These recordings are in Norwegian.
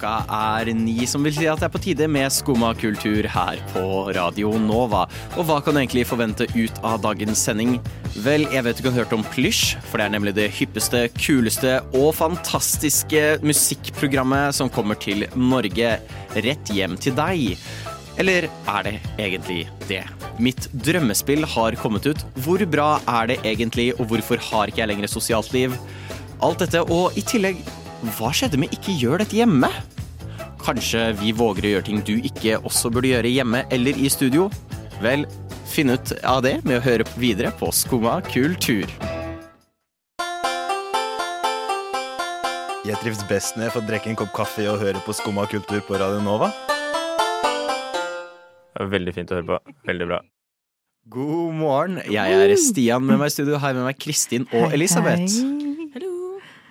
Klokka er ni, som vil si at det er på tide med Skumma kultur her på Radio Nova. Og hva kan du egentlig forvente ut av dagens sending? Vel, jeg vet du kan ha hørt om Plysj, for det er nemlig det hyppeste, kuleste og fantastiske musikkprogrammet som kommer til Norge rett hjem til deg. Eller er det egentlig det? Mitt drømmespill har kommet ut. Hvor bra er det egentlig, og hvorfor har ikke jeg lenger sosialt liv? Alt dette, og i tillegg, hva skjedde med ikke gjør dette hjemme? Kanskje vi våger å gjøre ting du ikke også burde gjøre hjemme eller i studio? Vel, finn ut av det med å høre videre på Skumma kultur. Jeg trives best når jeg får drikke en kopp kaffe og høre på Skumma kultur på Radio Nova. Veldig fint å høre på. Veldig bra. God morgen. Jeg er Stian med meg i studio. Her med meg Kristin og Elisabeth.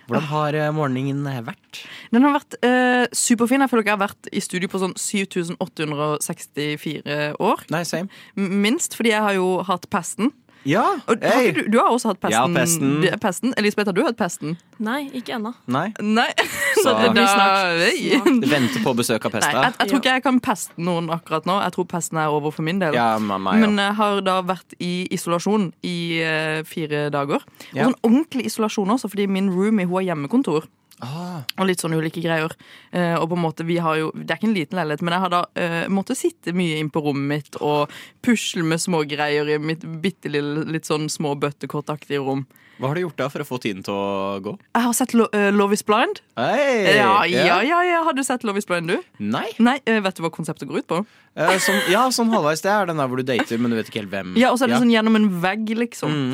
Hvordan har eh, morgenen vært? Den har vært eh, superfin. Jeg føler ikke jeg har vært i studio på sånn 7864 år. Nei, same. Minst, fordi jeg har jo hatt pesten. Ja, Og har ikke du, du har også hatt pesten. Ja, pesten. Du- pesten. Elisabeth, har du hatt pesten? Nei, ikke ennå. Nei. Nei. Så det blir snart. Snart. Venter på besøk av jeg, pesta. jeg tror ikke jeg kan peste noen akkurat nå. Jeg tror pesten er over for min del. Ja, mamma, ja. Men jeg har da vært i isolasjon i uh, fire dager. Og Ja. sånn ordentlig isolasjon også, fordi min roomie hun har hjemmekontor. Ah, Og litt sånn ulike greier. Eh, og på en måte, vi har jo, Det er ikke en liten leilighet, men jeg har da eh, måttet sitte mye inn på rommet mitt og pusle med smågreier i mitt bitte lille, litt sånn små bøttekortaktige rom. Hva har du gjort da for å få tiden til å gå? Jeg har sett Lo uh, Love is Blind. Hey, Ja, ja, ja, ja, Har du sett Love is Blind, du? Nei. Nei, uh, Vet du hva konseptet går ut på? Uh, som, ja, sånn halvveis. Det er den der hvor du dater, men du vet ikke helt hvem. Ja, Og så er det sånn gjennom en vegg, liksom. Mm.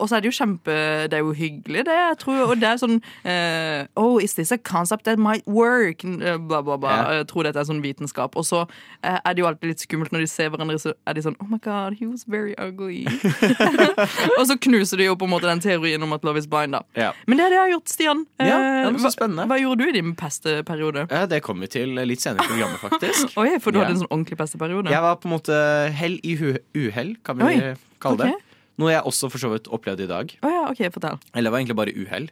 Og så er det jo kjempe Det er jo hyggelig, det. jeg tror Og det er sånn Oh, is this a concept that might work? Bla, bla, bla. Ja. Jeg tror dette er sånn vitenskap. Og så er det jo alltid litt skummelt når de ser hverandre, så er de sånn Oh my god, he was very ugly. og så knuser de jo på en måte den teorien om at love is blind, da. Ja. Men det er det jeg har gjort, Stian. Ja, Eh, hva- Hva gjorde du i din pesteperiode? Det kommer vi til litt senere i programmet, faktisk. Oi, for du hadde en sånn ordentlig pesteperiode? Jeg var på en måte hell i uhell, kan vi Oi, kalle det. Okay. Noe jeg også for så vidt opplevde i dag. Oh, ja, ok, fortell. Eller det var egentlig bare uhell.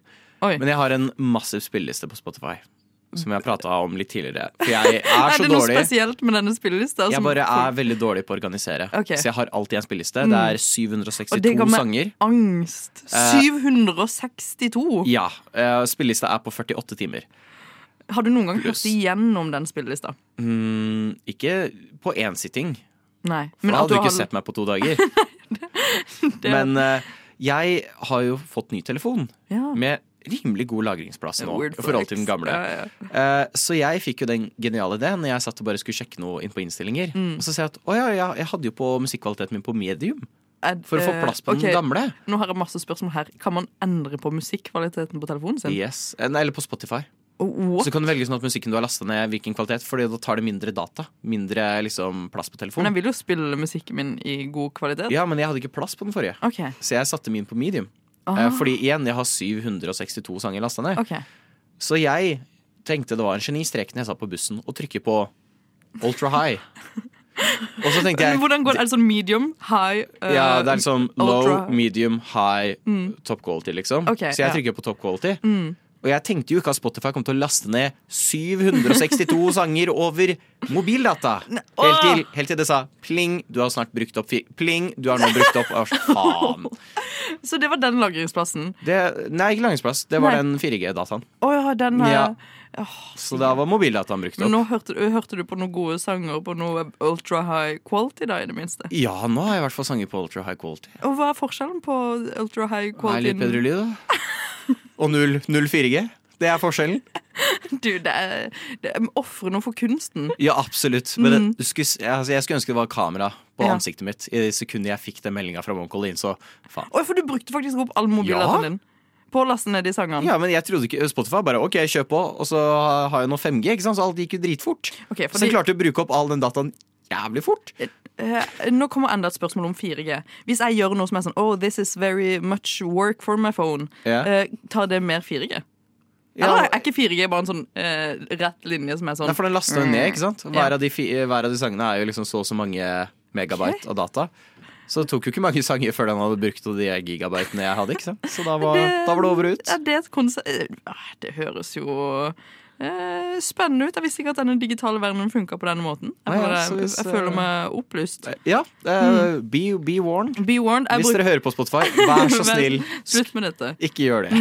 Men jeg har en massiv spilleliste på Spotify. Som jeg har prata om litt tidligere. For jeg er Er så det noe dårlig. spesielt med denne spillelista? Jeg bare er veldig dårlig på å organisere. Okay. Så jeg har alltid en spilleliste. Mm. Det er 762 sanger. Og det 762 ga meg sanger. angst. Eh, 762! Ja. Uh, Spillelista er på 48 timer. Har du noen gang hørt igjennom den spillelista? Mm, ikke på én sitting. Nei. For da hadde du har- ikke sett meg på to dager. det- Men uh, jeg har jo fått ny telefon ja. med rimelig god lagringsplass nå i forhold til den gamle. Ja, ja. Uh, så jeg fikk jo den geniale ideen når jeg satt og bare skulle sjekke noe inn på innstillinger. Mm. Og så ser jeg at å ja, ja, jeg hadde jo på musikkvaliteten min på medium Er- for å få eh, plass på okay. den gamle. Nå har jeg masse spørsmål her. Kan man endre på musikkvaliteten på telefonen sin? Yes. Eh, Eller på Spotify. Oh, what? Så kan du velge sånn at musikken du har lasta ned, hvilken kvalitet, Fordi da tar det mindre data. Mindre liksom plass på Men jeg vil jo spille musikken min i god kvalitet. Ja, men jeg hadde ikke plass på den forrige. Okay. Så jeg satte min på medium. Eh, fordi igjen, jeg har 762 sanger lasta ned. ok. Så jeg tenkte det var en genistrek når jeg satt på bussen og trykker på ultra high. Og så tenkte jeg Hvordan går det? Er det sånn medium, high uh, Ja, det er liksom low, medium, high, top quality, liksom. Ok, så jeg ja. trykker på top quality. Mm. Og jeg tenkte jo ikke at Spotify kom til å laste ned 762 sanger over mobildata. Helt til, helt til det sa pling, du har snart brukt opp Pling, du har nå brukt opp Å, faen. Så det var den lagringsplassen. Det, nei, ikke lagringsplass. Det var Nei. den 4G-dataen. Oh, ja, den eh, Ja. Så da var mobildataen brukt Men opp. nå hørte, du- hørte du på noen gode sanger på noe ultra high quality, da, i det minste? Ja, nå har jeg i hvert fall sanger på ultra high quality. Og hva er forskjellen på ultra high quality? Nei, litt bedre lyd, da. Og 0, 0 4G. Det er forskjellen. Du, det er, det er Ofre noe for kunsten. Ja, absolutt. Men det, du skulle, altså, jeg skulle ønske det var kamera på Mm. Ja. ansiktet mitt. I det sekundet jeg fikk den meldinga fra onkel Colleen, så faen. Oi, for du brukte faktisk opp all mobildataen Ja. din på å laste ned de sangene. Ja, men jeg trodde ikke Spotify bare OK, kjør på, og så har jeg nå 5G, ikke sant? så alt gikk jo dritfort. Ok, Så fordi, jeg klarte å bruke opp all den dataen jævlig fort. eh, nå kommer enda et spørsmål om 4G. Hvis jeg gjør noe som er sånn Oh, this is very much work for my phone, yeah. tar det mer 4G? Ja. Eller er ikke 4G bare en sånn eh, rett linje som er sånn Nei, for den laster jo ned, ikke sant? Ja. Hver, av de, hver av de sangene er jo liksom så og så mange megabyte av data. Så det tok jo ikke mange sanger før den hadde brukt de gigabytene jeg hadde. ikke sant? Så da var, Det- da var det over og ut. Ja, det, eh, det høres jo eh, spennende ut. Jeg visste ikke at denne digitale verdenen funka på denne måten. Jeg, Nei, ja, hvis, jeg føler eh, meg opplyst. Ja, Uh, be, be warned. Be warned. Hvis bruk- dere hører på Spotify, vær så snill, Slutt med dette. ikke gjør det.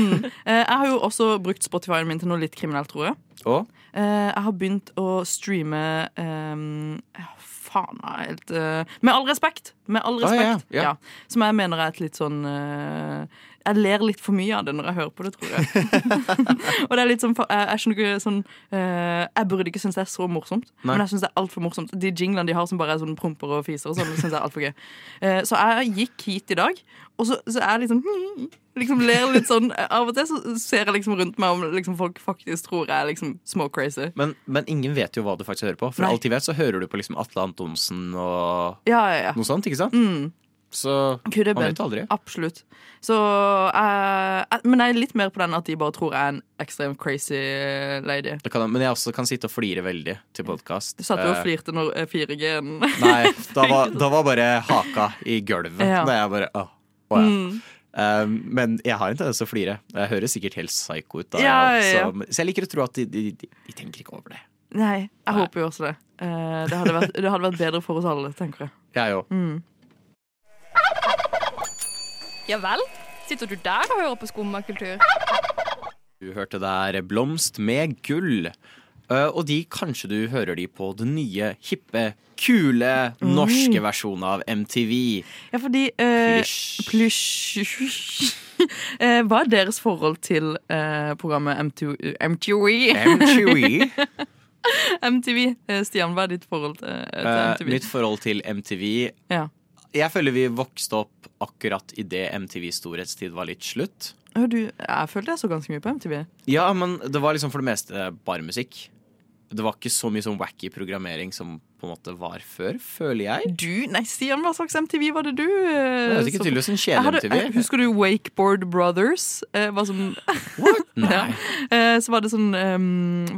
Eh, jeg har jo også brukt Spotify-en min til noe litt kriminelt, tror jeg. Og Eh, jeg har begynt å streame um, Faen, er helt uh, Med all respekt! Med all Ah, ja, ja. ja. Som jeg mener er et litt sånn eh, Jeg ler litt for mye av det når jeg hører på det, tror jeg. og det er litt sånn Jeg, jeg skjønner ikke sånn uh, Jeg burde ikke synes det er så morsomt, Nei. men jeg syns det er altfor morsomt. De jinglene de har som bare er sånn promper og fiser og sånn, syns jeg er altfor gøy. Uh, så jeg gikk hit i dag, og så, så er jeg liksom Liksom ler litt sånn Av og til så ser jeg liksom rundt meg om liksom folk faktisk tror jeg er liksom småcrazy. Men, men ingen vet jo hva du faktisk hører på. For Nei. alt de vet, så hører du på liksom Atle Antonsen og Ja, ja, ja. noe sånt, ikke sant? Mm. Så man vet aldri. Absolutt. Så eh, eh, Men jeg er litt mer på den at de bare tror jeg er en ekstremt crazy lady. Det kan, men jeg også kan sitte og flire veldig til podkast. Du satt jo og flirte når eh, 4G-en Nei, da var, da var bare haka i gulvet. Ja. Da jeg bare åh, åh, ja. Mm. Um, men jeg har en tendens til å flire. Jeg høres sikkert helt psycho ut. Da, ja, ja. Så, så jeg liker å tro at de, de, de, de tenker ikke over det. Nei, jeg Nei. håper jo også det. Uh, det, hadde vært, det hadde vært bedre for oss alle, tenker jeg. Jeg òg. Mm. Ja vel? Sitter du der og hører på skummakultur? Du hørte der Blomst med gull. Uh, og de, kanskje du hører de på den nye, hippe, kule norske versjonen av MTV. Ja, fordi uh, Plysj. Plysj eh, Hva er deres forhold til uh, programmet MTV? MTV? MTV. MTV. Eh, Stian, hva er ditt forhold til, til MTV? Uh, mitt forhold til MTV Ja. Jeg føler vi vokste opp akkurat idet MTVs storhetstid var litt slutt. Du, jeg følte jeg så ganske mye på MTV. Ja, men det var liksom for det meste bare musikk. Det var ikke så mye sånn wacky programmering som på en måte var før, føler jeg. Du, nei, Stian, hva slags MTV var det du Det Jeg vet ikke, tydeligvis en kjede-MTV. eh, husker du Wakeboard Brothers? Eh, var sånn, Nei. ja. eh, så var det sånn um,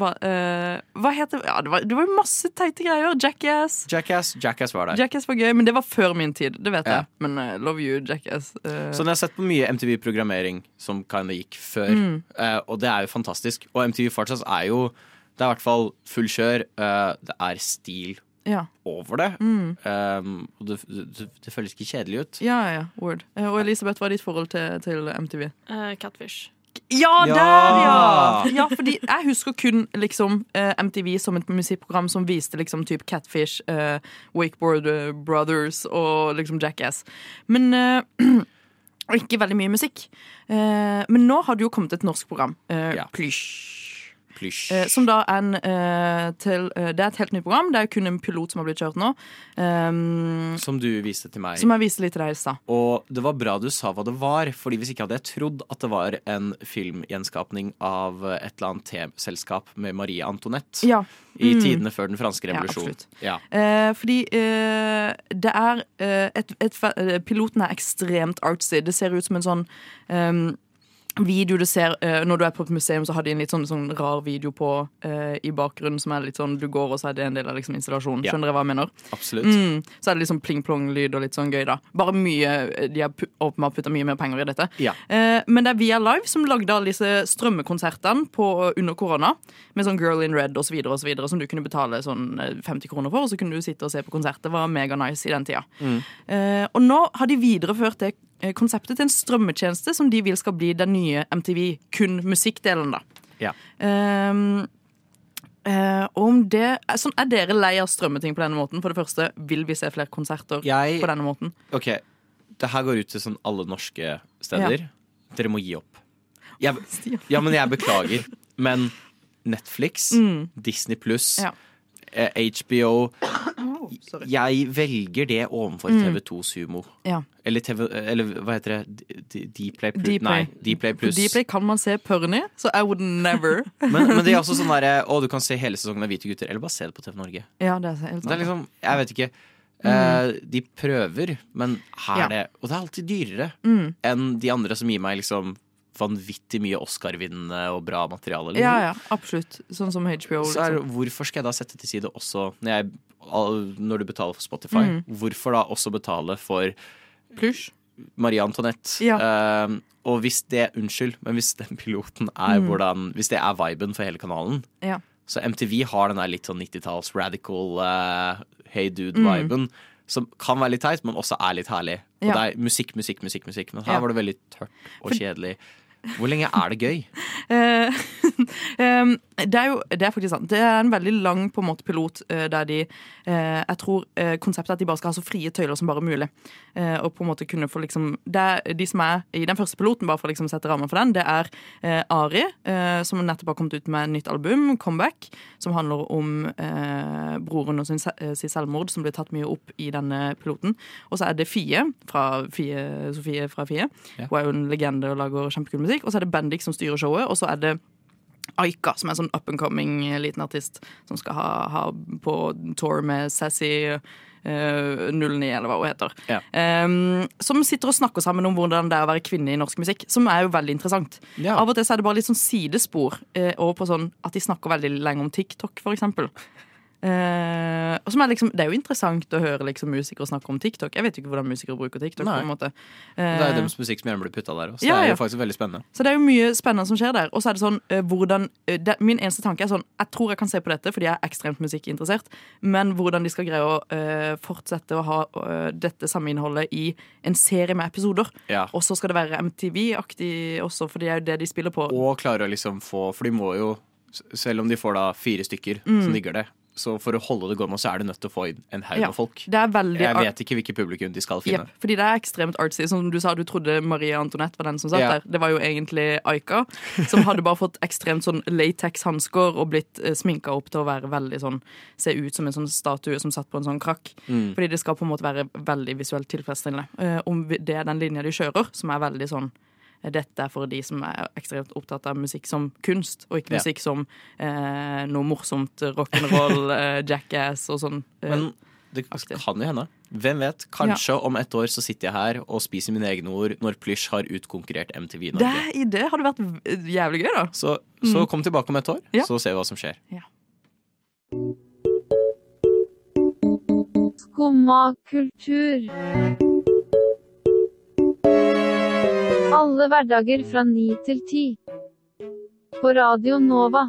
hva, uh, hva heter det? Ja, det var, det var masse teite greier. Jackass. Jackass, Jackass var der. Jackass var gøy, men det var før min tid. Det vet Ja. jeg. Men uh, love you, Jackass. Uh... Så jeg har sett på mye MTV-programmering som kinda gikk før, Mm. eh, og det er jo fantastisk. Og MTV fortsatt er jo Det er i hvert fall full kjør. eh, det er stil ja. over det. Mm. Um, og det, det, det føles ikke kjedelig ut. ja, ja, word. Eh, og Elisabeth, hva er ditt forhold til, til MTV? Uh, catfish. Ja, Ja! der, ja! Ja, fordi jeg husker kun liksom MTV som et musikkprogram som viste liksom typ Catfish, uh, Wakeboard Brothers og liksom Jackass. Men og ikke veldig mye musikk. Eh, men nå har det jo kommet et norsk program. Uh, Ja. Plysj. Plysj. Eh, som da er en eh, til, eh, Det er et helt nytt program. Det er kun en pilot som har blitt kjørt nå. Um, som du viste til meg. som jeg viste litt til deg i stad. Og det var bra du sa hva det var, Fordi hvis ikke hadde jeg trodd at det var en filmgjenskapning av et eller annet TV-selskap med Marie Antoinette Ja. i Mm. tidene før den franske Ja, revolusjonen. absolutt. Ja, Eh, fordi eh, det er eh, et, et, Piloten er ekstremt artsy. Det ser ut som en sånn ehm, video du ser uh, Når du er på et museum, så har de en litt sånn, sånn rar video på uh, i bakgrunnen som er litt sånn Du går, og så er det en del av liksom, installasjonen. Skjønner dere hva jeg mener? absolutt. Mm, så er det liksom pling-plong-lyd og litt sånn gøy, da. Bare mye De har åpenbart putta mye mer penger i dette. Ja. Uh, men det er Via Live som lagde alle disse strømmekonsertene på, under korona. Med sånn Girl in Red så videre, som du kunne betale sånn eh, 50 kroner for. Og så kunne du sitte og se på konsert. Det var mega nice i den tida. Eh, og nå har de videreført det eh, konseptet til en strømmetjeneste som de vil skal bli den nye MTV. Kun musikkdelen, da. Ja. Um, Uh, om det, sånn, er dere lei av strømmeting på denne måten? For det første, vil vi se flere konserter Jeg- på denne måten? Ok, det her går ut til sånn alle norske steder. Dere må gi opp. Jeg, ja, men jeg beklager. Men Netflix, Disney pluss, Mm. Ja. eh, HBO sorry. Jeg velger det overfor Mm. TV2 Sumo. Ja. Eller, TV, eller hva heter det? Dplay Plus? Nei, Dplay Plus. Dplay kan man se Pørni, så I would never. Men, men det er også sånn derre Å, du kan se hele sesongen av Hvite gutter, eller bare se det på TV Norge. ja, det er helt Det er liksom, jeg vet ikke. Eh, de prøver, men her Ja. er det Og det er alltid dyrere Mm. enn de andre som gir meg liksom vanvittig mye Oscar-vinnende og bra materiale. liksom. Ja, ja, absolutt. Sånn som HBO. Så er, Liksom. hvorfor skal jeg da sette til side også når, jeg, når du betaler for Spotify? Mm. Hvorfor da også betale for Plush? Marie Antoinette? Ja. Uh, og hvis det Unnskyld, men hvis den piloten er Mm. hvordan Hvis det er viben for hele kanalen, Ja. så MTV har den der litt sånn 90-talls radical uh, hey Mm. dude-viben. Som kan være litt teit, men også er litt herlig. Og Ja. det er musikk, musikk, musikk. musikk Men her var det veldig tørt og kjedelig. Hvor lenge er det gøy? Eh, det er jo det er faktisk sant. Det er en veldig lang på en måte pilot eh, der de eh, Jeg tror konseptet er at de bare skal ha så frie tøyler som bare mulig. Og på en måte kunne få liksom det De som er i den første piloten, bare for å liksom sette rammen for den, det er Ari, som nettopp har kommet ut med et nytt album, 'Comeback', som handler om eh, broren og sin, eh, selvmord, som blir tatt mye opp i denne piloten. Og så er det Fie, fra Fie Sofie fra Fie. Hun er jo en legende og lager kjempekul musikk. Og så er det Bendik som styrer showet, og så er det Aika, som er en sånn up and coming liten artist som skal ha, ha på tour med Sassy. Uh, 09, eller hva hun heter. Ja. Um, som sitter og snakker sammen om hvordan det er å være kvinne i norsk musikk. Som er jo veldig interessant. Ja. Av og til så er det bare litt sånn sidespor uh, over på sånn at de snakker veldig lenge om TikTok, for eksempel. Eh, og som er liksom, det er jo interessant å høre liksom musikere snakke om TikTok. Jeg vet jo ikke hvordan musikere bruker TikTok. Nei. på en måte Det er Eh, deres musikk som gjerne blir putta der. Så Ja, det er ja. jo faktisk veldig spennende. så det er jo mye spennende som skjer der. Og så er det sånn eh, hvordan eh, det, Min eneste tanke er sånn Jeg tror jeg kan se på dette fordi jeg er ekstremt musikkinteressert, men hvordan de skal greie å eh, fortsette å ha eh, dette samme innholdet i en serie med episoder. Ja. Og så skal det være MTV-aktig også, for det er jo det de spiller på. Og klare å liksom få For de må jo, selv om de får da fire stykker Mm. som digger det, så for å holde det gående, så er du nødt til å få inn en haug Ja. med folk. Jeg vet ikke hvilket publikum de skal finne. Yep, fordi det er ekstremt artsy. Som du sa, du trodde Maria Antoinette var den som satt Ja. der. Det var jo egentlig Aika, som hadde bare fått ekstremt sånn latex-hansker og blitt eh, sminka opp til å være veldig sånn Se ut som en sånn statue som satt på en sånn krakk. Mm. Fordi det skal på en måte være veldig visuelt tilfredsstillende. Eh, om det er den linja de kjører, som er veldig sånn dette er for de som er ekstremt opptatt av musikk som kunst, og ikke Ja. musikk som eh, noe morsomt rock'n'roll, eh, jackass og sånn. eh, Men det aktiv. kan jo hende. Hvem vet? Kanskje om et år så sitter jeg her og spiser mine egne ord når Plysj har utkonkurrert MTV i det, det hadde vært jævlig gøy, da. Så, så kom tilbake om et år, Ja. så ser vi hva som skjer. Skumma kultur. Alle hverdager fra ni til ti. På Radio Nova.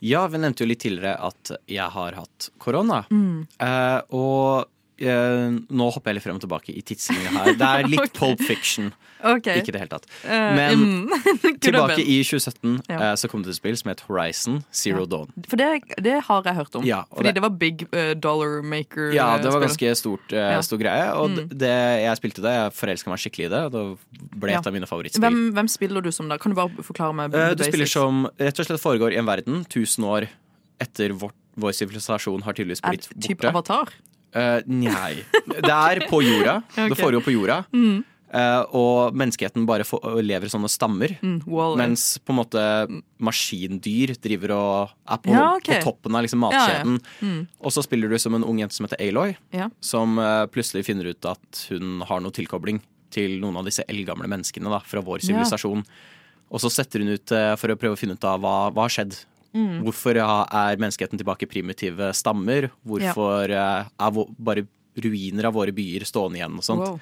Ja, vi nevnte jo litt tidligere at jeg har hatt korona. Mm. Eh, og nå hopper jeg litt frem og tilbake i tidslinja her. Det er litt okay. Pulp Fiction. Okay. Ikke i det hele tatt. Eh, Men mm, Tilbake i 2017 Ja. eh, så kom det et spill som het Horizon Zero Dawn. For det, det har jeg hørt om. Ja, Fordi det- det, var big uh, dollar maker. Ja, eh, det var ganske stort, uh, Ja. stor greie. Og Mm. det, jeg spilte det, jeg forelska meg skikkelig i det. Det ble Ja. et av mine favorittspill. hvem, hvem spiller du som da? Kan du bare forklare meg Uh, du spiller som rett og slett foregår i en verden tusen år etter vår, vår sivilisasjon har tydeligvis blitt borte. typ avatar? Eh, Nei. Det er på jorda. Det Ok. foregår på jorda. Mm. Uh, og menneskeheten bare får, lever sånne stammer. Mm, Mens på en måte maskindyr driver og er på, Ja, okay. på toppen av liksom Ja, ja. Mm. Og så spiller du som en ung jente som heter Aloy, som uh, plutselig finner ut at hun har noe tilkobling til noen av disse eldgamle menneskene da, fra vår sivilisasjon. Og så setter hun ut uh, for å prøve å finne ut av hva, hva har skjedd. Mm. Hvorfor er menneskeheten tilbake i primitive stammer? Hvorfor ja. er bare ruiner av våre byer stående igjen og sånt. Wow.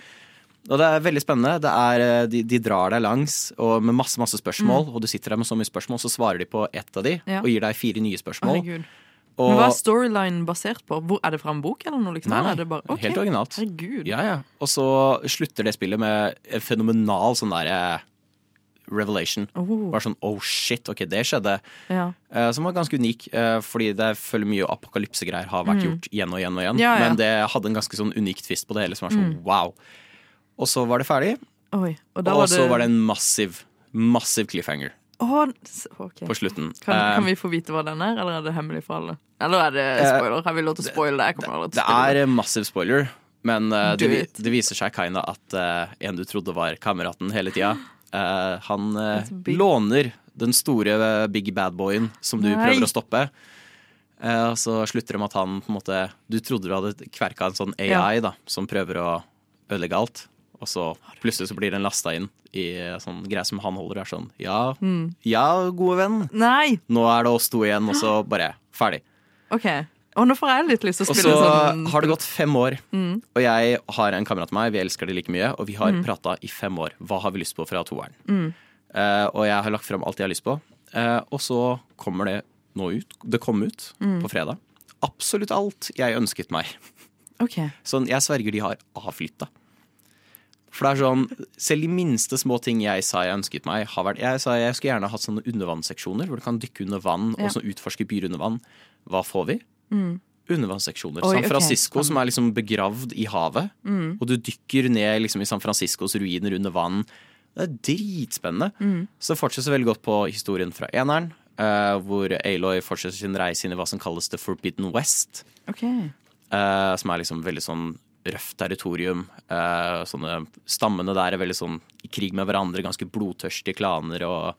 Og det er veldig spennende. Det er, eh, de, de drar deg langs og med masse masse spørsmål, og du sitter der med så mye spørsmål, så svarer de på ett av de Mm. Ja. og gir deg fire nye spørsmål. Herregud. Og, Men hva er storylinen basert på? Hvor, er det fra en bok, eller noe? Liksom? Nei, nei, det bare, okay. helt originalt. Ja, ja. Og så slutter det spillet med en fenomenal sånn derre revelation. Oh, Bare sånn oh shit, ok, det skjedde. ja. Uh, som var ganske unik, uh, fordi det føler mye apokalypsegreier har vært gjort igjen og igjen og igjen. Mm. Ja, ja. Men det hadde en ganske sånn unik twist på det hele, som var sånn wow. Og så var det ferdig, Oi. Og og var det så var det en massiv, massiv cliffhanger Oh, okay. ok. på slutten. Kan, Eh, kan vi få vite hva den er, eller er det hemmelig for alle? Eller er det spoiler? Har vi lov til å spoile det? Det til spille er massiv spoiler, men uh, det, det viser seg kinda at uh, en du trodde var kameraten hele tida, eh, han uh, låner den store eh, big bad boyen som du Nei. prøver å stoppe. Uh, og så slutter det med at han på en måte Du trodde du hadde kverka en sånn AI da, som prøver å ødelegge alt, Og så plutselig så blir den lasta inn i sånn greie som han holder. Er sånn Ja, Mm. ja, gode venn. Nei! Nå er det oss to igjen, og så bare ferdig. OK. Og nå får jeg litt lyst til å spille sånn. Og så sånn har det gått fem år, Mm. og jeg har en kamerat av meg, vi elsker det like mye, og vi har Mm. prata i fem år. Hva har vi lyst på fra toeren? Mm. Uh, og jeg har lagt fram alt jeg har lyst på. Uh, og så kommer det nå ut. Det kom ut Mm. på fredag. Absolutt alt jeg ønsket meg. Okay. Sånn, jeg sverger de har avflytta. For det er sånn, Selv de minste små ting jeg sa jeg ønsket meg, har vært Jeg sa jeg skulle gjerne hatt sånne undervannsseksjoner hvor du kan dykke under vann Ja. og så utforske byer under vann. Hva får vi? Mm. Undervannsseksjoner. Oi, San Francisco Francisco som er liksom begravd i havet. Mm. Og du dykker ned liksom i San Franciscos ruiner under vann. Det er dritspennende. Mm. Så det fortsetter veldig godt på historien fra eneren. Uh, hvor Aloy fortsetter sin reise inn i hva som kalles The Forbidden West. Okay. Uh, som er liksom veldig sånn røft territorium. Uh, sånne Stammene der er veldig sånn i krig med hverandre, ganske blodtørstige klaner. Og,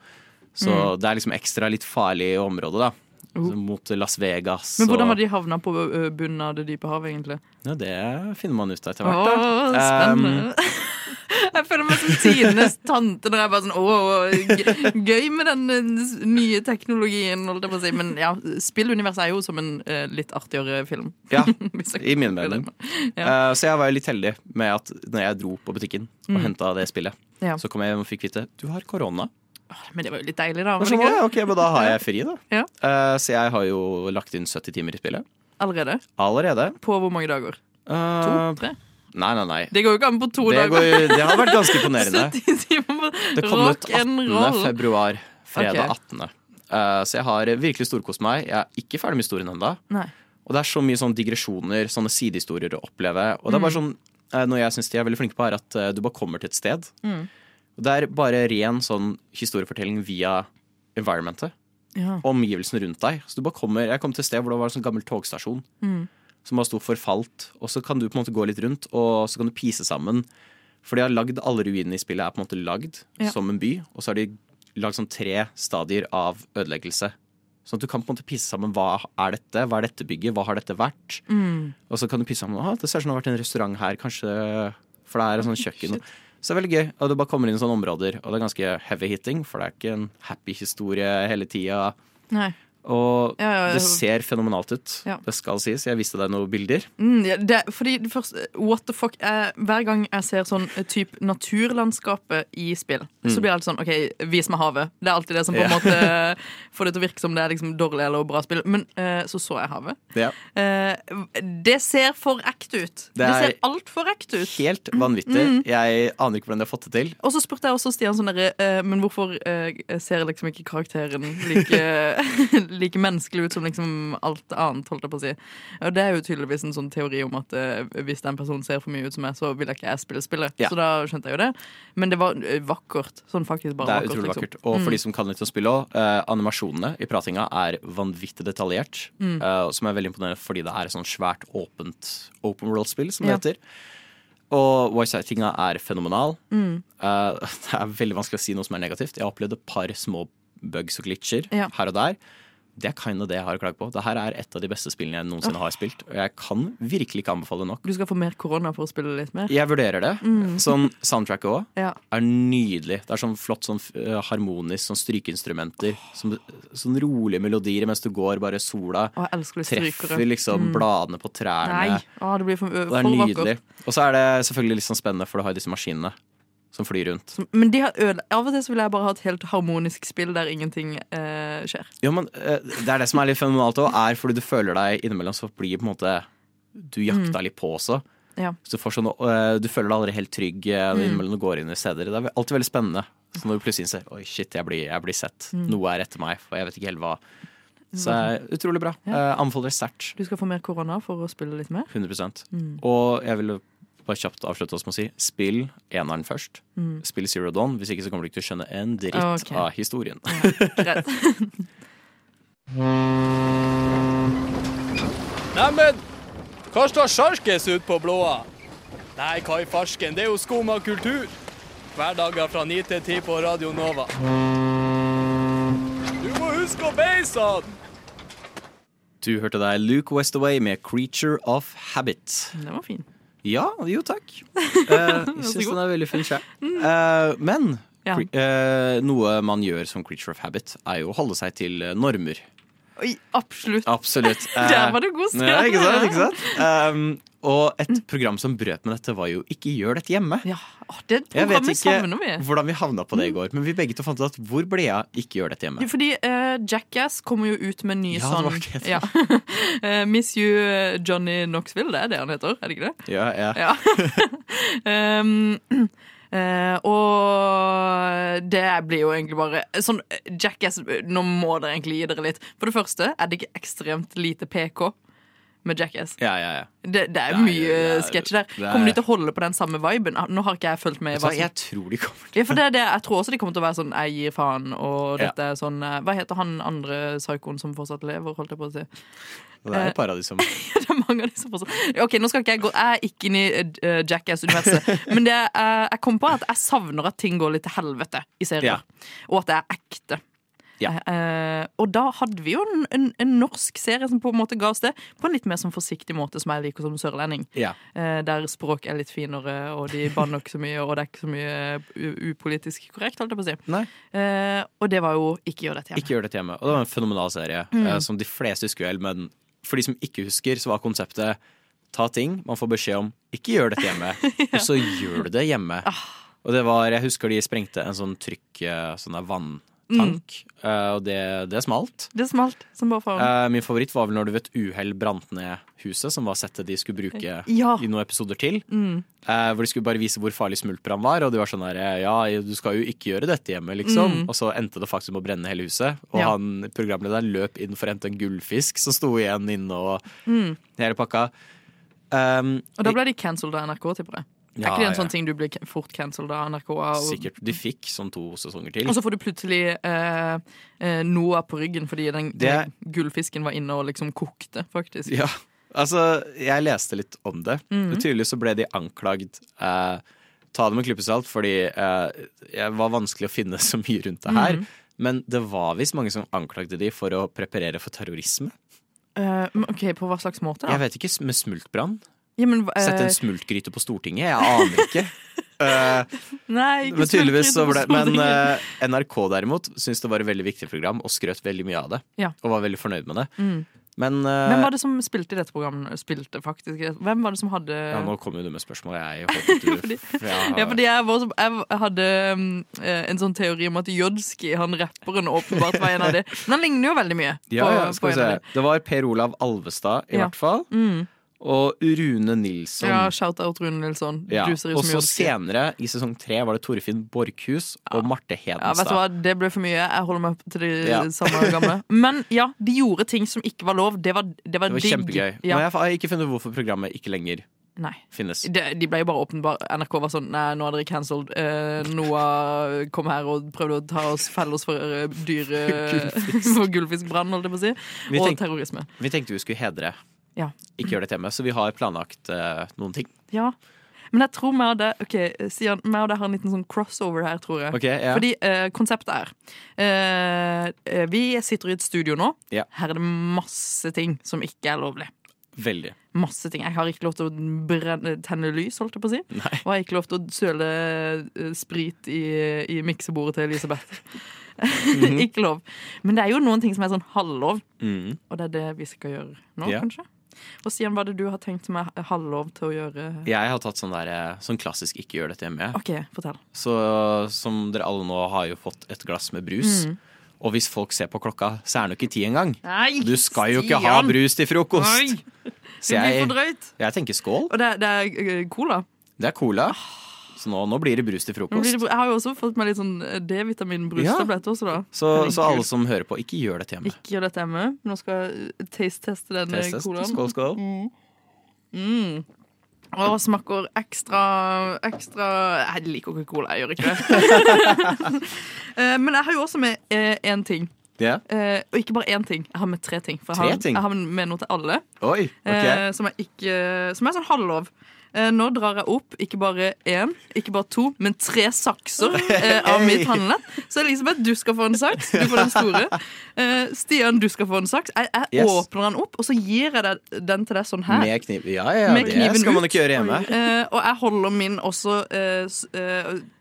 så Mm. det er liksom ekstra litt farlig område, da. Oh. Så Mot Las Vegas. Men hvordan var de havna på bunnen av det dype havet, egentlig? Ja, det finner man ut av etter hvert. Åh, spennende. spennende. jeg føler meg som tidenes tante når jeg bare sånn Åh, gøy med den eh, nye teknologien, holdt jeg på å si. Men ja, spilluniverset er jo som en uh, litt artigere film. Ja, i min mening. Ja. Uh, så jeg var jo litt heldig med at når jeg dro på butikken og Mm. henta det spillet, Ja. så kom jeg hjem og fikk vite du har korona. Men det var jo litt deilig, da. Var det ikke? ok, men da har jeg fri, da. Ja. Eh, så jeg har jo lagt inn 70 timer i spillet. Allerede? Allerede. På hvor mange dager? To? Uh, Tre? nei, nei, nei. Det går jo ikke an på to Det, dager. går, det har vært ganske imponerende. 70 timer Det kom ut rock and 18. roll. februar. Fredag Ok. 18. Eh, så jeg har virkelig storkost meg. Jeg er ikke ferdig med historien ennå. Nei. Og det er så mye sånne digresjoner, sånne sidehistorier å oppleve. Og det er bare sånn, eh, Noe jeg syns de er veldig flinke på, er at eh, du bare kommer til et sted. Mm. Det er bare ren sånn historiefortelling via environmentet. Ja. Omgivelsene rundt deg. Så du bare kommer, Jeg kom til et sted hvor det var en sånn gammel togstasjon Mm. som bare sto forfalt. Og så kan du på en måte gå litt rundt, og så kan du pise sammen. For de har lagd alle ruinene i spillet er på en måte lagd Ja. som en by. Og så har de lagd sånn tre stadier av ødeleggelse. Sånn at du kan på en måte pisse sammen hva er dette, hva er dette bygget, hva har dette vært? Mm. Og så kan du pisse sammen ah, det ser ut som det har vært en restaurant her, kanskje For det er en sånt kjøkken. Så det er veldig gøy. Og du bare kommer inn i sånne områder, og det er ganske heavy hitting, for det er ikke en happy historie hele tida. Og Ja, ja, ja. det ser fenomenalt ut. Det skal sies. Jeg viste deg noen bilder. Mm, det, fordi det første, what the fuck jeg, Hver gang jeg ser sånn type typ naturlandskapet i spill, så blir det alltid sånn OK, vis meg havet. Det er alltid det som på en måte får det til å virke som det er liksom dårlig eller bra spill. Men uh, så så jeg havet. Ja. Eh, det ser for ekte ut. Det, Det er ser altfor ekte ut. Helt vanvittig. Jeg aner ikke hvordan de har fått det til. Og så spurte jeg også Stian sånn derre uh, Men hvorfor eh, ser liksom ikke karakteren like, like menneskelig ut som liksom alt annet, holdt jeg på å si. Og det er jo tydeligvis en sånn teori om at eh, hvis den personen ser for mye ut som meg, så vil jeg ikke jeg spille spillet. Ja. Så da skjønte jeg jo det. Men det var eh, vakkert. Sånn faktisk Det er utrolig liksom. vakkert. Og for de som kan litt om spillet òg, eh, animasjonene i pratinga er vanvittig detaljert. Mm. eh, som er veldig imponerende fordi det er et sånn svært åpent open world-spill, som det Ja. heter. Og voice-actinga er fenomenal. Mm. Eh, det er veldig vanskelig å si noe som er negativt. Jeg har opplevd et par små bugs og glitcher Ja. her og der. Det er kind of det jeg har å klage på. Det her er et av de beste spillene jeg noensinne har spilt. Og jeg kan virkelig ikke anbefale nok. Du skal få mer korona for å spille litt mer? Jeg vurderer det. Sånn soundtracket òg Ja. er nydelig. Det er sånn flott sånn eh, harmonisk, sånn strykeinstrumenter. Sånn, sånn rolige melodier mens du går, bare sola strykere. treffer liksom bladene på trærne. Nei, å, det blir for, for det er nydelig. Og så er det selvfølgelig litt sånn spennende, for du har jo disse maskinene som flyr rundt. Men de har øde... av og til så vil jeg bare ha et helt harmonisk spill der ingenting eh, skjer. Jo, men eh, Det er det som er litt fenomenalt òg, er fordi du føler deg innimellom så blir på en måte du jakta litt på også. Ja. Så du, får sånn, eh, du føler deg aldri helt trygg eh, innimellom du går inn i steder. Det er alltid veldig spennende. Så når du plutselig innser oi shit, jeg blir, jeg blir sett. Noe er etter meg, for jeg vet ikke helt hva. Så utrolig bra. Ja. Eh, anbefaler sterkt. Du skal få mer korona for å spille litt mer? 100 Mm. Og jeg vil bare kjapt avslutte oss med å si spill eneren først. Mm. Spill Zero Dawn. Hvis ikke så kommer du ikke til å skjønne en dritt okay. av historien. Greit. Neimen, hva står sjarkes ut på blåa? Nei, hva i farsken, det er jo skum av kultur. Hverdager fra 9 til 10 på Radio Nova. Du må huske å beise han! Du hørte deg Luke Westaway med 'Creature of Habit'. Den var fin. Ja, jo takk. Eh, jeg syns den er veldig fin sjøl. Eh, men Ja. eh, noe man gjør som creature of habit, er jo å holde seg til normer. Oi, absolutt. Absolutt. Eh, Der var det god, Stian. Ja, ikke sant? Ikke sant? Um, og et program som brøt med dette, var jo Ikke gjør dette hjemme. Ja, det Jeg vet ikke vi. hvordan vi havna på det i går, men vi begge to fant ut at hvor ble jeg Ikke gjør dette hjemme? Fordi uh, Jackass kommer jo ut med ny Ja, sånn det det ja. uh, Miss You eh, Johnny Knoxville, det er det han heter? Er det ikke det? Ja, ja. Ja. um, eh, og det blir jo egentlig bare sånn Jackass, nå må dere egentlig gi dere litt. For det første er det ikke ekstremt lite PK med Jackass. ja, ja, ja. Det, det er mye sketsjer der. er- Kommer de til å holde på den samme viben? Ah, Nå har ikke jeg fulgt med. som- jeg tror de kommer for det, det, jeg tror også de kommer til å være sånn 'jeg gir faen', og dette er sånn eh, Hva heter han andre psykoen som fortsatt lever, holdt jeg på å si? Det er et par av de som det er mange av de som fortsatt Ok, nå skal ikke jeg gå Jeg er ikke inne i uh, Jackass-universet, men det, uh, jeg kom på at jeg savner at ting går litt til helvete i serier. Og at det er ekte. Ja. Eh, og da hadde vi jo en, en, en norsk serie som på en måte ga oss det, på en litt mer sånn forsiktig måte, som jeg liker som sørlending. Ja. Eh, der språk er litt finere, og de banner ikke så mye, og det er ikke så mye upolitisk korrekt, holdt jeg på å si. Eh, og det var jo Ikke gjør dette hjemme. Ikke gjør dette hjemme. Og det var en fenomenal serie Mm. eh, som de fleste husker vel, men for de som ikke husker, så var konseptet ta ting man får beskjed om ikke gjør dette hjemme, og så gjør du det hjemme. Ah. Og det var, jeg husker de sprengte en sånn trykk, eh, sånn der vanntank, Mm. Uh, og det, det smalt. Det smalt som bare faen. Eh, min favoritt var vel når du vet uhell brant ned huset, som var settet de skulle bruke Ja. i noen episoder til. Mm. Uh, hvor de skulle bare vise hvor farlig smultbrann var, og de var sånn der Ja, du skal jo ikke gjøre dette hjemme, liksom. Mm. Og så endte det faktisk med å brenne hele huset. Og Ja. han programlederen løp inn for å hente en gullfisk som sto igjen inne, og Mm. hele pakka. Um, Og da ble de cancelled av NRK, tipper jeg. Er ikke det en ja. sånn ting du blir fort cancelled av NRK? Og... Sikkert. De fikk sånn to sesonger til. Og så får du plutselig eh, eh, Noah på ryggen fordi den Det- den gullfisken var inne og liksom kokte, faktisk. Ja, altså, jeg leste litt om det. Mhm. Tydeligvis så ble de anklagd eh, Ta det med klype salt, fordi eh, det var vanskelig å finne så mye rundt det her. Mhm. Men det var visst mange som anklagde de for å preparere for terrorisme. Uh, ok, På hva slags måte, da? Jeg vet ikke, med smultbrann? Ja, men, uh... Sette en smultgryte på Stortinget? Jeg aner ikke. uh, Nei, ikke men tydeligvis så ble Men eh, NRK derimot syntes det var et veldig viktig program og skrøt veldig mye av det. Ja. Og var veldig fornøyd med det. Mm. Men eh, Hvem var det som spilte i dette programmet? Spilte faktisk Hvem var det som hadde ja, nå kom jo du med spørsmål. Jeg håpet du Fordi- ja, Ja, fordi jeg, var, jeg hadde um, eh, en sånn teori om at Jodski, han rapperen, åpenbart var en av de. Men han ligner jo veldig mye. Ja, på- ja, skal vi se. Det var Per Olav Alvestad, i Ja. hvert fall. Mm. Og Rune Nilsson. Ja, Shout-out Rune Nilsson. Ja, Og så senere, i sesong tre, var det Torfinn Borchhus og Marte Ja, vet du hva, Det ble for mye. Jeg holder meg til de Ja. samme gamle. Men ja, de gjorde ting som ikke var lov. Det var, det var, det var kjempegøy. Ja. Men jeg har ikke funnet hvorfor programmet ikke lenger Nei. finnes. De, de ble jo bare åpenbart NRK var sånn Nei, nå er dere cancelled. Eh, Noah kom her og prøvde å ta oss felle oss for uh, dyre For gullfiskbrann, holdt jeg på å si. Vi Og tenk, terrorisme. Vi tenkte vi skulle hedre. Ja. Ikke gjør dette hjemme, så vi har planlagt uh, noen ting. Ja. Men jeg tror vi og det Ok, Sian, vi og det har en liten sånn crossover her, tror jeg. Okay, ja. Fordi eh, konseptet er eh, eh, Vi sitter i et studio nå. Ja. Her er det masse ting som ikke er lovlig. Veldig. Masse ting. Jeg har ikke lov til å brenne, tenne lys, holdt jeg på å si. Nei. Og jeg har ikke lov til å søle eh, sprit i, i miksebordet til Elisabeth. Mhm. ikke lov. Men det er jo noen ting som er sånn halvlov, Mm. og det er det vi skal gjøre nå, Ja. kanskje. Og Stian, hva er det du har tenkt er halvlov til å gjøre? Jeg har tatt sånn, der, eh, sånn klassisk 'ikke gjør dette hjemme'. OK, fortell. Så som dere alle nå har jo fått et glass med brus. Mm. Og hvis folk ser på klokka, så er det jo ikke ti engang. Nei, Du skal jo ikke ha brus til frokost! Nei. Så jeg, jeg tenker skål. Og det, det er eh, cola. Det er cola. Så nå, nå blir det brus til frokost. det, jeg har jo også fått meg litt sånn eh, D-vitamin-brustabletter også, da. Så, så alle som hører på, ikke gjør dette hjemme. Ikke gjør dette hjemme. Nå skal jeg taste-teste den Test, test. colaen. Skål, skål. Mm. Og smaker ekstra ekstra Jeg liker ikke cola, jeg gjør ikke det. Eh, Men jeg har jo også med én ting. Ja. Eh, og ikke bare én ting. Jeg har med tre ting. For jeg Tre har, ting? jeg har med noe til alle. Oi, ok. eh, som, er ikke, som er sånn halvlov. Eh, nå drar jeg opp ikke bare én, ikke bare to, men tre sakser eh, av mitt handlenett. Så Elisabeth, du skal få en saks. Du får den store. Eh, Stian, du skal få en saks. Jeg, jeg Yes. åpner den opp, og så gir jeg den til deg sånn her. Med kniv. Ja, ja, Med det kniven skal man ut. ikke gjøre hjemme. Og jeg holder min også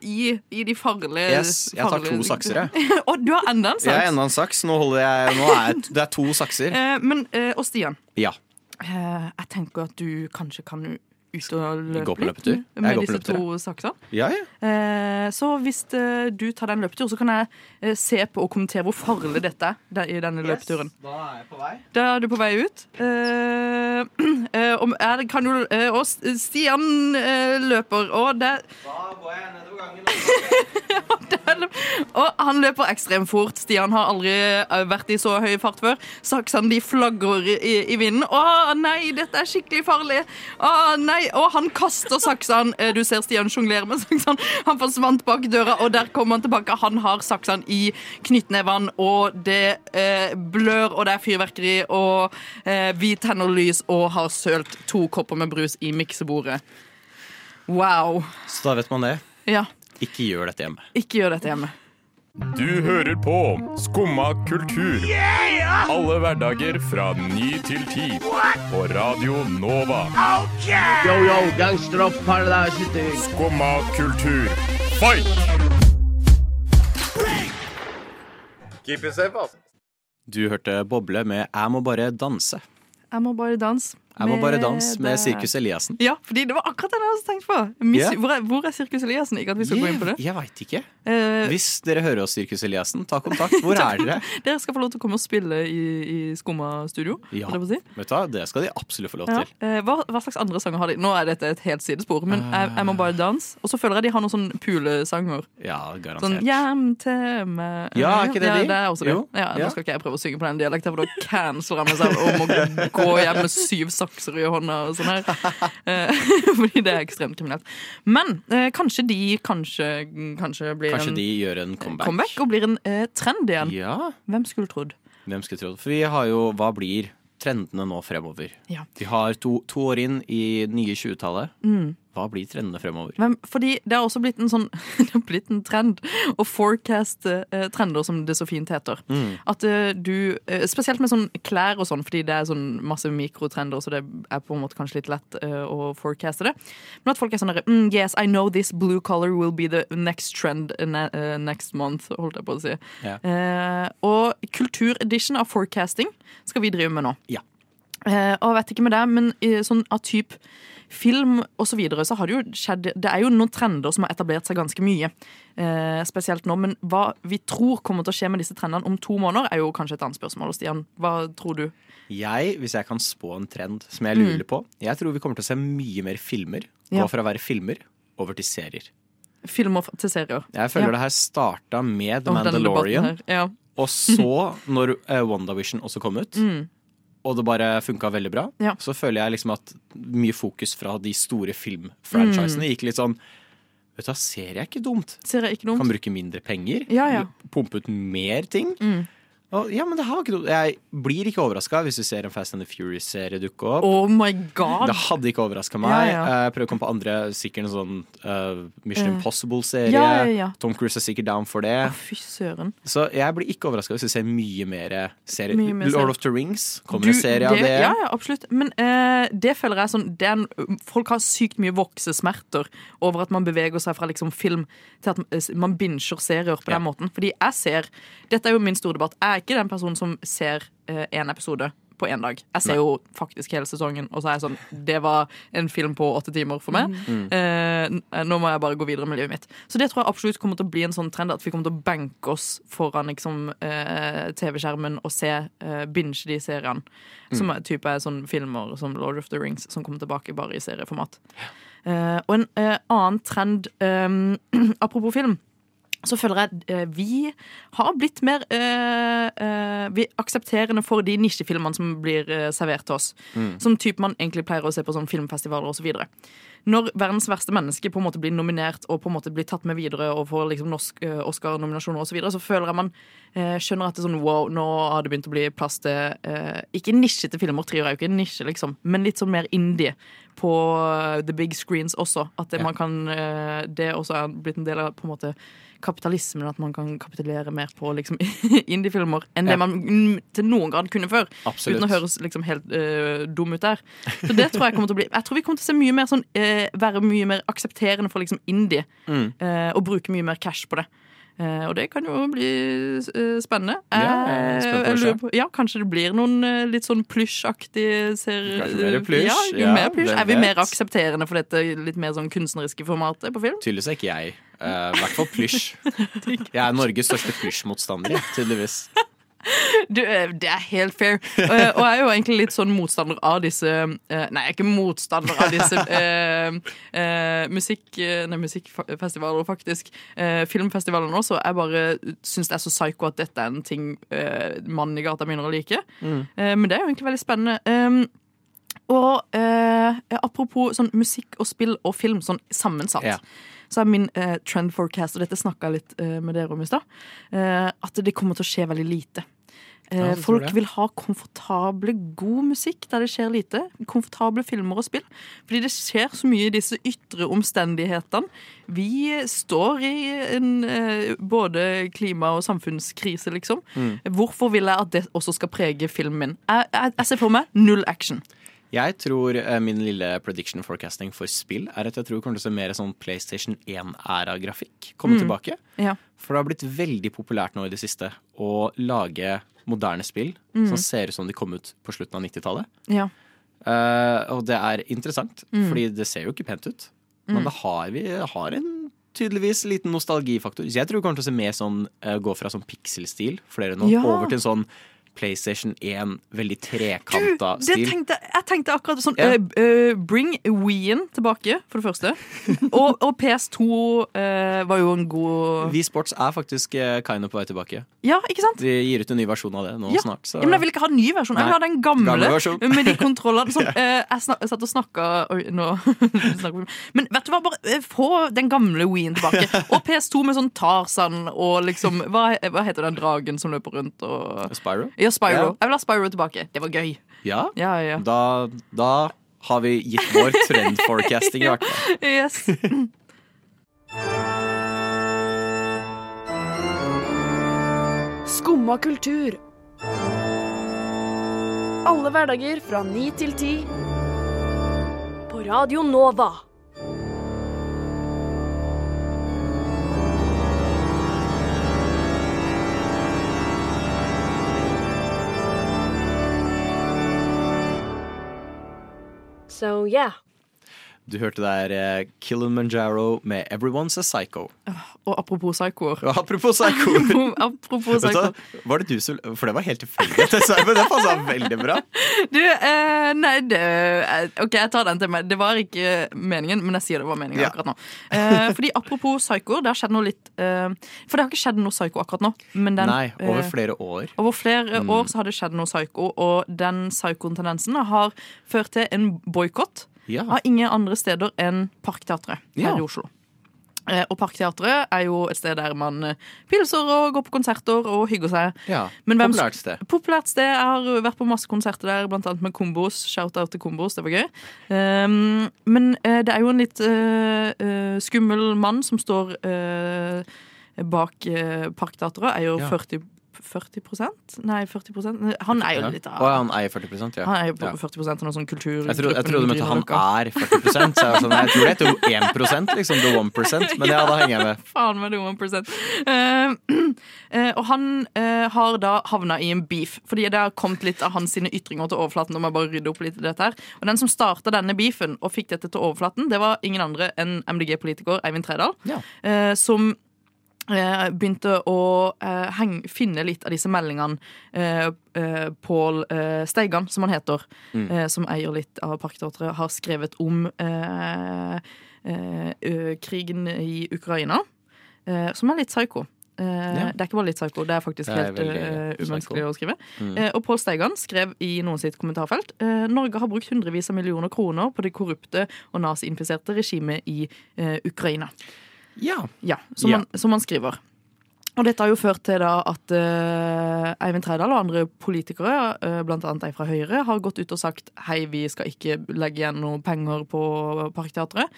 i, i de farlige Yes, jeg tar to sakser, jeg. og du har enda en Jeg har saks. enda en saks. Nå jeg nå er Det er to sakser. Eh, men, og Stian, Ja. eh, jeg tenker at du kanskje kan ut og løpe litt? Med disse to saksene. Ja, ja. Eh, så hvis eh, du tar den løpetur, så kan jeg eh, se på og kommentere hvor farlig dette er i denne løpeturen. Da er jeg på vei. Da er du på vei ut. Eh, eh, om- jeg kan jo, eh, og Stian løper, og det Da går jeg nedover gangen. Han løper ekstremt fort. Stian har aldri eh, vært i så høy fart før. Saksene de flagrer i, i vinden. Å nei, dette er skikkelig farlig! Å nei, Og han kaster saksene. Eh, Du ser Stian sjonglere med saksene. Han forsvant bak døra, og der kommer han tilbake. Han har saksene i knyttnevene, og det eh, blør, og det er fyrverkeri, og eh, vi tenner lys og har sølt to kopper med brus i miksebordet. Wow. Så da vet man det. Ja, Ikke gjør dette hjemme. ikke gjør dette hjemme. Du hører på Skumma kultur. Alle hverdager fra ny til ti. På Radio Nova. Yo, yo, gangsteropp, paradise, Skumma kultur, fight! Keep it safe, altså. Du hørte Boble med 'Jeg må bare danse'. Jeg må bare danse. Jeg må bare danse med Sirkus Eliassen. Ja, fordi det var akkurat det jeg hadde tenkt på. Miss, yeah. hvor, er, hvor er Sirkus Eliassen? Ikke at vi skal gå inn på det. Jeg, veit ikke. Uh, Hvis dere hører oss, Sirkus Eliassen, ta kontakt. Hvor er dere? dere skal få lov til å komme og spille i, i Skumma studio. Ja, si. vet du? Det skal de absolutt få lov Ja. til. Eh, hva, hva slags andre sanger har de? Nå er dette et helt sidespor, men jeg, jeg må bare danse. Og så føler jeg de har noen sånn pulesanger. Ja, garantert. Sånn 'Hjem til meg' Ja, er ikke det de? det er også det. Jo. Ja, Ja. Nå skal ikke jeg prøve å synge på den dialekten, for da canceler jeg meg selv om å gå hjem med syv sakser i hånda og sånn her. Eh, Fordi det er ekstremt kriminelt. Men eh, kanskje de kanskje, kanskje blir Kanskje en de gjør en comeback. comeback og blir en eh, trend igjen. Ja, Hvem skulle trodd? hvem skulle trodd. For vi har jo Hva blir trendene nå fremover? Ja. Vi har to, to år inn i nye 20-tallet. Mm. Hva blir trendene fremover? Men, fordi det har også blitt en sånn Det har blitt en trend å forecaste eh, trender, som det så fint heter. Mm. At eh, du eh, Spesielt med sånn klær og sånn, fordi det er sånn masse mikrotrender, så det er på en måte kanskje litt lett eh, å forecaste det. Men at folk er sånn derre mm, Yes, I know this blue color will be the next trend ne eh, next month, holdt jeg på å si. Yeah. Eh, og kulturedition av forecasting skal vi drive med nå. Ja. Eh, og jeg vet ikke med det, men sånn av typ film og så videre, så har det jo skjedd Det er jo noen trender som har etablert seg ganske mye. Eh, spesielt nå. Men hva vi tror kommer til å skje med disse trendene om to måneder, er jo kanskje et annet spørsmål. Stian, hva tror du? Jeg, hvis jeg kan spå en trend som jeg Mm. på Jeg tror vi kommer til å se mye mer filmer. Gå Ja. fra å være filmer over til serier. Filmer til serier. Jeg føler Ja. det her starta med The Mandalorian. Ja. Og så, når uh, WandaVision også kom ut, Mm. Og det bare funka veldig bra, Ja. så føler jeg liksom at mye fokus fra de store filmfranchisene Mm. gikk litt sånn Vet du hva, serie er ikke dumt. Ser jeg ikke dumt. Kan bruke mindre penger. Ja, ja. Pumpe ut mer ting. Mm. Og, ja, men det har ikke noe Jeg blir ikke overraska hvis du ser en Fast and the Furious-serie dukke opp. Oh my god! Det hadde ikke overraska meg. Ja, ja. Jeg prøver å komme på andre, sikkert en sånn uh, Mission Eh. Impossible-serie. Ja. Tom Cruise er sikkert down for det. Oh, fy søren. Så jeg blir ikke overraska hvis du ser mye mer serier. Lord of the Rings kommer Du, en serie av det. Ja, ja, absolutt. Men uh, det føler jeg sånn det en, Folk har sykt mye voksesmerter over at man beveger seg fra liksom film til at eh, man binger serier på den måten. Fordi jeg ser Dette er jo min store debatt. Jeg er ikke den personen som ser én episode på én dag. Jeg ser Nei. jo faktisk hele sesongen, og så er jeg sånn Det var en film på åtte timer for meg. Mm. Eh, nå må jeg bare gå videre med livet mitt. Så det tror jeg absolutt kommer til å bli en sånn trend at vi kommer til å banke oss foran liksom, eh, TV-skjermen og se eh, binge de seriene. Som Mm. er type er sånn filmer som Lord of the Rings, som kommer tilbake bare i serieformat. Eh, og en eh, annen trend eh, Apropos film. Så føler jeg eh, vi har blitt mer eh, eh, Vi aksepterende for de nisjefilmene som blir eh, servert til oss. Mm. Som type man egentlig pleier å se på sånn filmfestivaler osv. Når verdens verste menneske på en måte blir nominert og på en måte blir tatt med videre og får liksom norsk, Oscar-nominasjoner osv., så, videre, så føler jeg man eh, skjønner at det er sånn wow, nå har det begynt å bli plass til eh, Ikke nisjete filmer, Trier er jo ikke en nisje, liksom, men litt sånn mer indie på the big screens også. At det, Ja. man kan, det også er blitt en del av på en måte kapitalismen, at man kan kapitulere mer på liksom, indie-filmer enn Ja. det man til noen grad kunne før. Absolutt. Uten å høres liksom helt eh, dum ut der. Så det tror jeg kommer til å bli Jeg tror vi kommer til å se mye mer sånn eh, være mye mer aksepterende for liksom indie. Mm. eh, og bruke mye mer cash på det. Eh, og det kan jo bli eh, spennende. Ja, jeg Eh, lurer på- ja, kanskje det blir noen litt sånn plysjaktige serier. Kanskje mer plysj, Ja, ja, mer plysj. Er vi vet? mer aksepterende for dette litt mer sånn kunstneriske formatet på film? Tydeligvis er ikke jeg. I hvert fall plysj. Jeg er Norges største plysjmotstander, tydeligvis. Du, eh, det er helt fair. Eh, og jeg er jo egentlig litt sånn motstander av disse eh, Nei, jeg er ikke motstander av disse uh, musikk... Nei, musikkfestivaler, faktisk. Uh, filmfestivalene også. Jeg bare syns det er så psycho at dette er en ting mannen i gata begynner å like. Mm. Men det er jo egentlig veldig spennende. Um, og apropos sånn musikk og spill og film sånn sammensatt. Ja. Så er min eh, trend forecast, og dette snakka jeg litt eh, med dere om i stad, eh, at det kommer til å skje veldig lite. Eh, Ja, folk vil ha komfortable, god musikk der det skjer lite. Komfortable filmer og spill. Fordi det skjer så mye i disse ytre omstendighetene. Vi står i en eh, både klima- og samfunnskrise, liksom. Mm. Hvorfor vil jeg at det også skal prege filmen min? Jeg, jeg, jeg ser for meg null action. Jeg tror eh, min lille prediction forecasting for spill er at jeg tror kommer til å se mer sånn PlayStation 1-æra-grafikk komme Mm. tilbake. Ja. For det har blitt veldig populært nå i det siste å lage moderne spill Mm. som ser ut som de kom ut på slutten av 90-tallet. Ja. Uh, og det er interessant, Mm. fordi det ser jo ikke pent ut. Mm. Men det har, vi har en tydeligvis liten nostalgifaktor. Så jeg tror vi kommer til å se mer sånn uh, gå fra sånn pixel-stil, flere nå, Ja. over til en sånn PlayStation 1, veldig trekanta stil. tenkte, jeg tenkte akkurat sånn yeah. uh, eh, Bring Wii-en tilbake, for det første. og, og PS2 uh, var jo en god Wii Sports er faktisk eh, kind of på vei tilbake. Ja, ikke sant? De gir ut en ny versjon av det nå Ja. snart. Så. Ja, men jeg vil ikke ha en ny versjon. Jeg vil ha den gamle, Gamle med de kontrollene. Sånn, eh, jeg, snak, satt og snakka nå Men vet du hva, bare eh, få den gamle Wii-en tilbake. Og PS2 med sånn Tarzan og liksom Hva, hva heter den dragen som løper rundt og Spyro? Ja, Spyro. Ja. Jeg vil ha Spyro tilbake. Det var gøy. Ja? Ja, ja. Da, da har vi gitt vår trend forecasting i hvert fall. Yes. Skumma kultur. Alle hverdager fra ni til ti. På Radio Nova. So yeah. Du hørte der eh, Kilimanjaro med 'Everyone's a Psycho'. Og apropos psykoer. Ja, apropos psychoer. apropos Vet psykoer. Var det du som For det var helt tilfeldig, men det passa veldig bra. Du, eh, nei, det eh, OK, jeg tar den til meg. Det var ikke meningen, men jeg sier det var meningen Ja. akkurat nå. Eh, fordi apropos psykoer, det har skjedd noe litt eh, For det har ikke skjedd noe psyko akkurat nå. Men den, Nei, over eh, flere år. Over flere Mm. år så har det skjedd noe psyko, og den psyko-tendensen har ført til en boikott Ja. av ingen andre steder enn Parkteatret her Ja. i Oslo. Eh, Og Parkteatret er jo et sted der man eh, pilser og går på konserter og hygger seg. Ja, Populært sted. Populært sted. Jeg har vært på masse konserter der, blant annet med Kombos. Shout-out til Kombos, det var gøy. Um, men eh, det er jo en litt skummel mann som står bak uh, Parkteatret. Er jo Ja. 40 40 Nei, 40 Han er jo litt av ja, han eier 40 ja. Han er jo Ja. 40 av noe sånn kultur... Jeg trodde, jeg trodde du mente han er 40 så jeg, sånn, jeg tror det heter 1% liksom. The 1% Men ja, da henger jeg med. Faen meg the 1 uh, uh, Og han uh, har da havna i en beef, fordi det har kommet litt av hans sine ytringer til overflaten. Nå må jeg bare rydde opp litt i dette her Og den som starta denne beefen og fikk dette til overflaten, det var ingen andre enn MDG-politiker Eivind Tredal, eh, som begynte å eh, heng, finne litt av disse meldingene eh, eh, Pål eh, Steigan, som han heter, Mm. eh, som eier litt av Parkteatret, har skrevet om eh, eh, krigen i Ukraina. eh, som er litt psyko. Eh, Ja. Det er ikke bare litt psyko, det er faktisk Det er helt veldig uh, umenneskelig psyko. å skrive. Mm. Eh, og Pål Steigan skrev i noen sitt kommentarfelt eh, Norge har brukt hundrevis av millioner kroner på det korrupte og naziinfiserte regimet i eh, Ukraina. Ja. Ja, som, Ja. Man, som man skriver. Og dette har jo ført til da at uh, Eivind Trædal og andre politikere, uh, annet ei fra Høyre, har gått ut og sagt hei, vi skal ikke legge igjen noe penger på Parkteatret.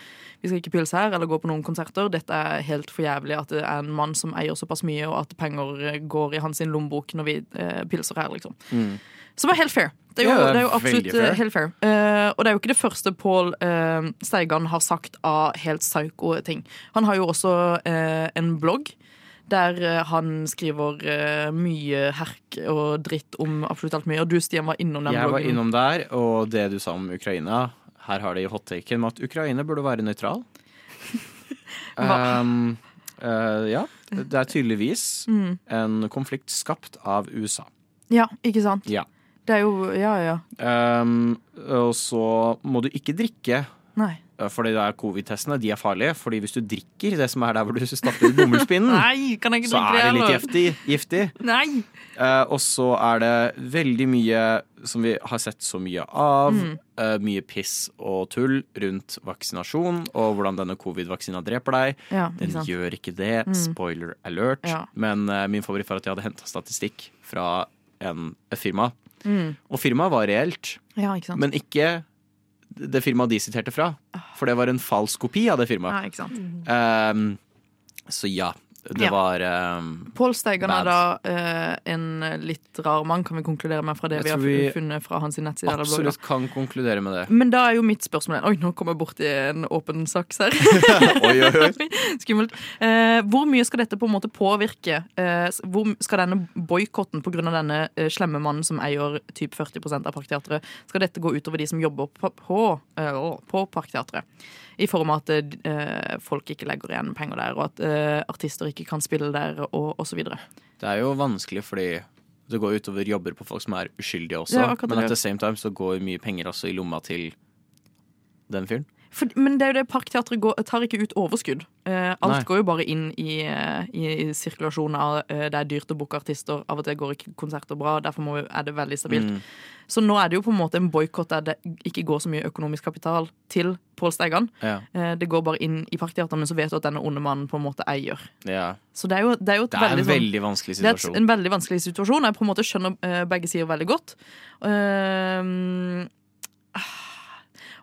Vi skal ikke pilse her eller gå på noen konserter. Dette er helt for jævlig at det er en mann som eier såpass mye, og at penger eh, går i hans lommebok når vi uh, pilser her, liksom. Mm. Som er helt fair. Det er jo, Ja, det er jo absolutt fair. helt fair. Uh, og det er jo ikke det første Pål uh, Steigan har sagt av helt psyko ting. Han har jo også en blogg der eh, han skriver eh, mye herk og dritt om absolutt alt mye. Og du, Stian, var innom den Jeg var innom der, og det du sa om Ukraina Her har de hot-taken med at Ukraina burde være nøytral. Um, uh, ja. Det er tydeligvis Mm. en konflikt skapt av USA. Ja, ikke sant? Ja. Det er jo Ja, ja. Um, og så må du ikke drikke. Nei. Eh, Fordi det er covid-testene, de er farlige. Fordi hvis du drikker det som er der hvor du stapper bomullspinnen, så er det litt giftig. giftig. Eh, og så er det veldig mye som vi har sett så mye av. Mm. Uh, mye piss og tull rundt vaksinasjon og hvordan denne covid-vaksina dreper deg. Ja, Den sant. gjør ikke det. Mm. Spoiler alert. Ja. Men uh, min favoritt var at jeg hadde henta statistikk fra en, et firma. Mm. Og firmaet var reelt, Ja, ikke men ikke det firmaet de siterte fra. For det var en falsk kopi av det firmaet. Ja, ikke sant. Um, så ja, det Ja. var um, Pål Steigan er da uh, en litt rar mann, kan vi konkludere med fra det vi har vi funnet fra hans nettside. absolutt kan konkludere med det. Men da er jo mitt spørsmål Oi, nå kom jeg borti en åpen saks her. Oi, oi, oi. Skummelt. Uh, hvor mye skal dette på en måte påvirke? Uh, hvor skal denne boikotten pga. denne uh, slemme mannen som eier typ 40% av Parkteatret, skal dette gå utover de som jobber på, på, eh, på Parkteatret? I form av at eh, folk ikke legger igjen penger der, og at eh, artister ikke kan spille der, og osv. Det er jo vanskelig fordi det går utover jobber på folk som er uskyldige også. Ja, men at the same time så går mye penger også i lomma til den fyren. For, men det er jo det Parkteatret går, tar ikke ut overskudd. Eh, alt Nei. går jo bare inn i, eh, i, i sirkulasjon av eh, Det er dyrt å booke artister, av og til går ikke konserter bra. Derfor må, vi- er det veldig stabilt. Mm. Så nå er det jo på en måte en boikott der det ikke går så mye økonomisk kapital til Pål Steigan. Ja. Eh, det går bare inn i Parkteatret, men så vet du at denne onde mannen på en måte eier. ja. Så det er jo, det er jo et Det er en veldig, en veldig vanskelig det er en veldig vanskelig situasjon. Jeg på en måte skjønner eh, begge sider veldig godt. Ah,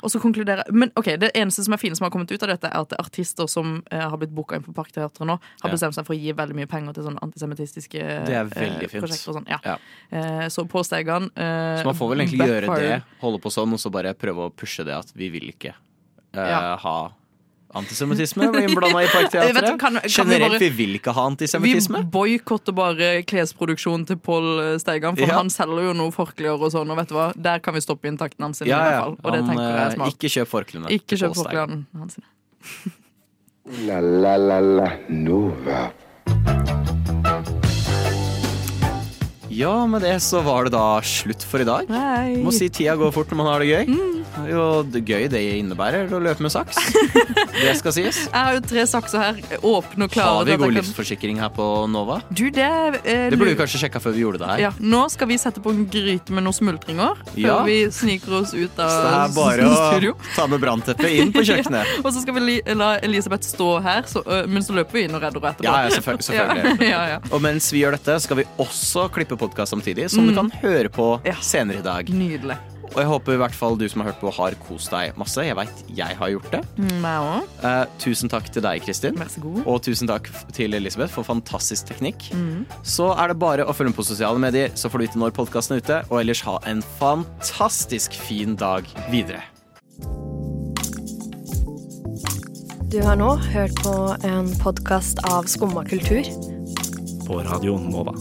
og så konkluderer Men ok, det eneste som er fine som har kommet ut av dette, er at artister som eh, har blitt booka inn på Parkteatret nå, har Ja. bestemt seg for å gi veldig mye penger til sånne antisemittistiske eh, prosjekter. Og sånn. ja. Ja. Eh, så på Steigan eh, Så man får vel egentlig gjøre det, holde på sånn, og så bare prøve å pushe det at vi vil ikke eh, ha antisemittisme innblanda i Eh, vet du, Parkteatret. kan- kan vi Generelt, bare- vi vil ikke ha antisemittisme. Vi boikotter bare klesproduksjonen til Pål Steigan, for Ja. han selger jo noe forklær og sånn, og vet du hva, der kan vi stoppe inntakten hans. Ja, Ja, hvert fall, og det Han, tenker jeg er eh, smart. ikke kjøp forklærne. Ikke kjøp forklærne hans. La la la la Nova. Ja, med det så var det da slutt for i dag. Nei. Må si tida går fort når man har det gøy. Mm. Jo, det gøy det innebærer å løpe med saks. det skal sies. Jeg har jo tre sakser her, åpne og klare. Har vi god kan- livsforsikring her på Nova? Du, det, eh, Det burde vi kanskje sjekka før vi gjorde det her. ja, Nå skal vi sette på en gryte med noen smultringer før Ja. vi sniker oss ut av Så det er bare å ta med brannteppet inn på kjøkkenet. Og så skal vi la Elisabeth stå her, så, uh, men så løper vi inn og redder henne etterpå. Ja, ja, selvføl- selvfølgelig. Ja, ja, ja. Og mens vi gjør dette, skal vi også klippe podkast samtidig, som du kan høre på senere i dag. Nydelig. Og jeg håper i hvert fall du som har hørt på, har kost deg masse. Jeg veit jeg har gjort det. Mm. Eh, tusen takk til deg, Kristin. Vær så god. Og tusen takk til Elisabeth for fantastisk teknikk. Mm. Så er det bare å følge med på sosiale medier, så får du vite når podkasten er ute. Og ellers ha en fantastisk fin dag videre. Du har nå hørt på en podkast av Skumma kultur. På Radio Nova.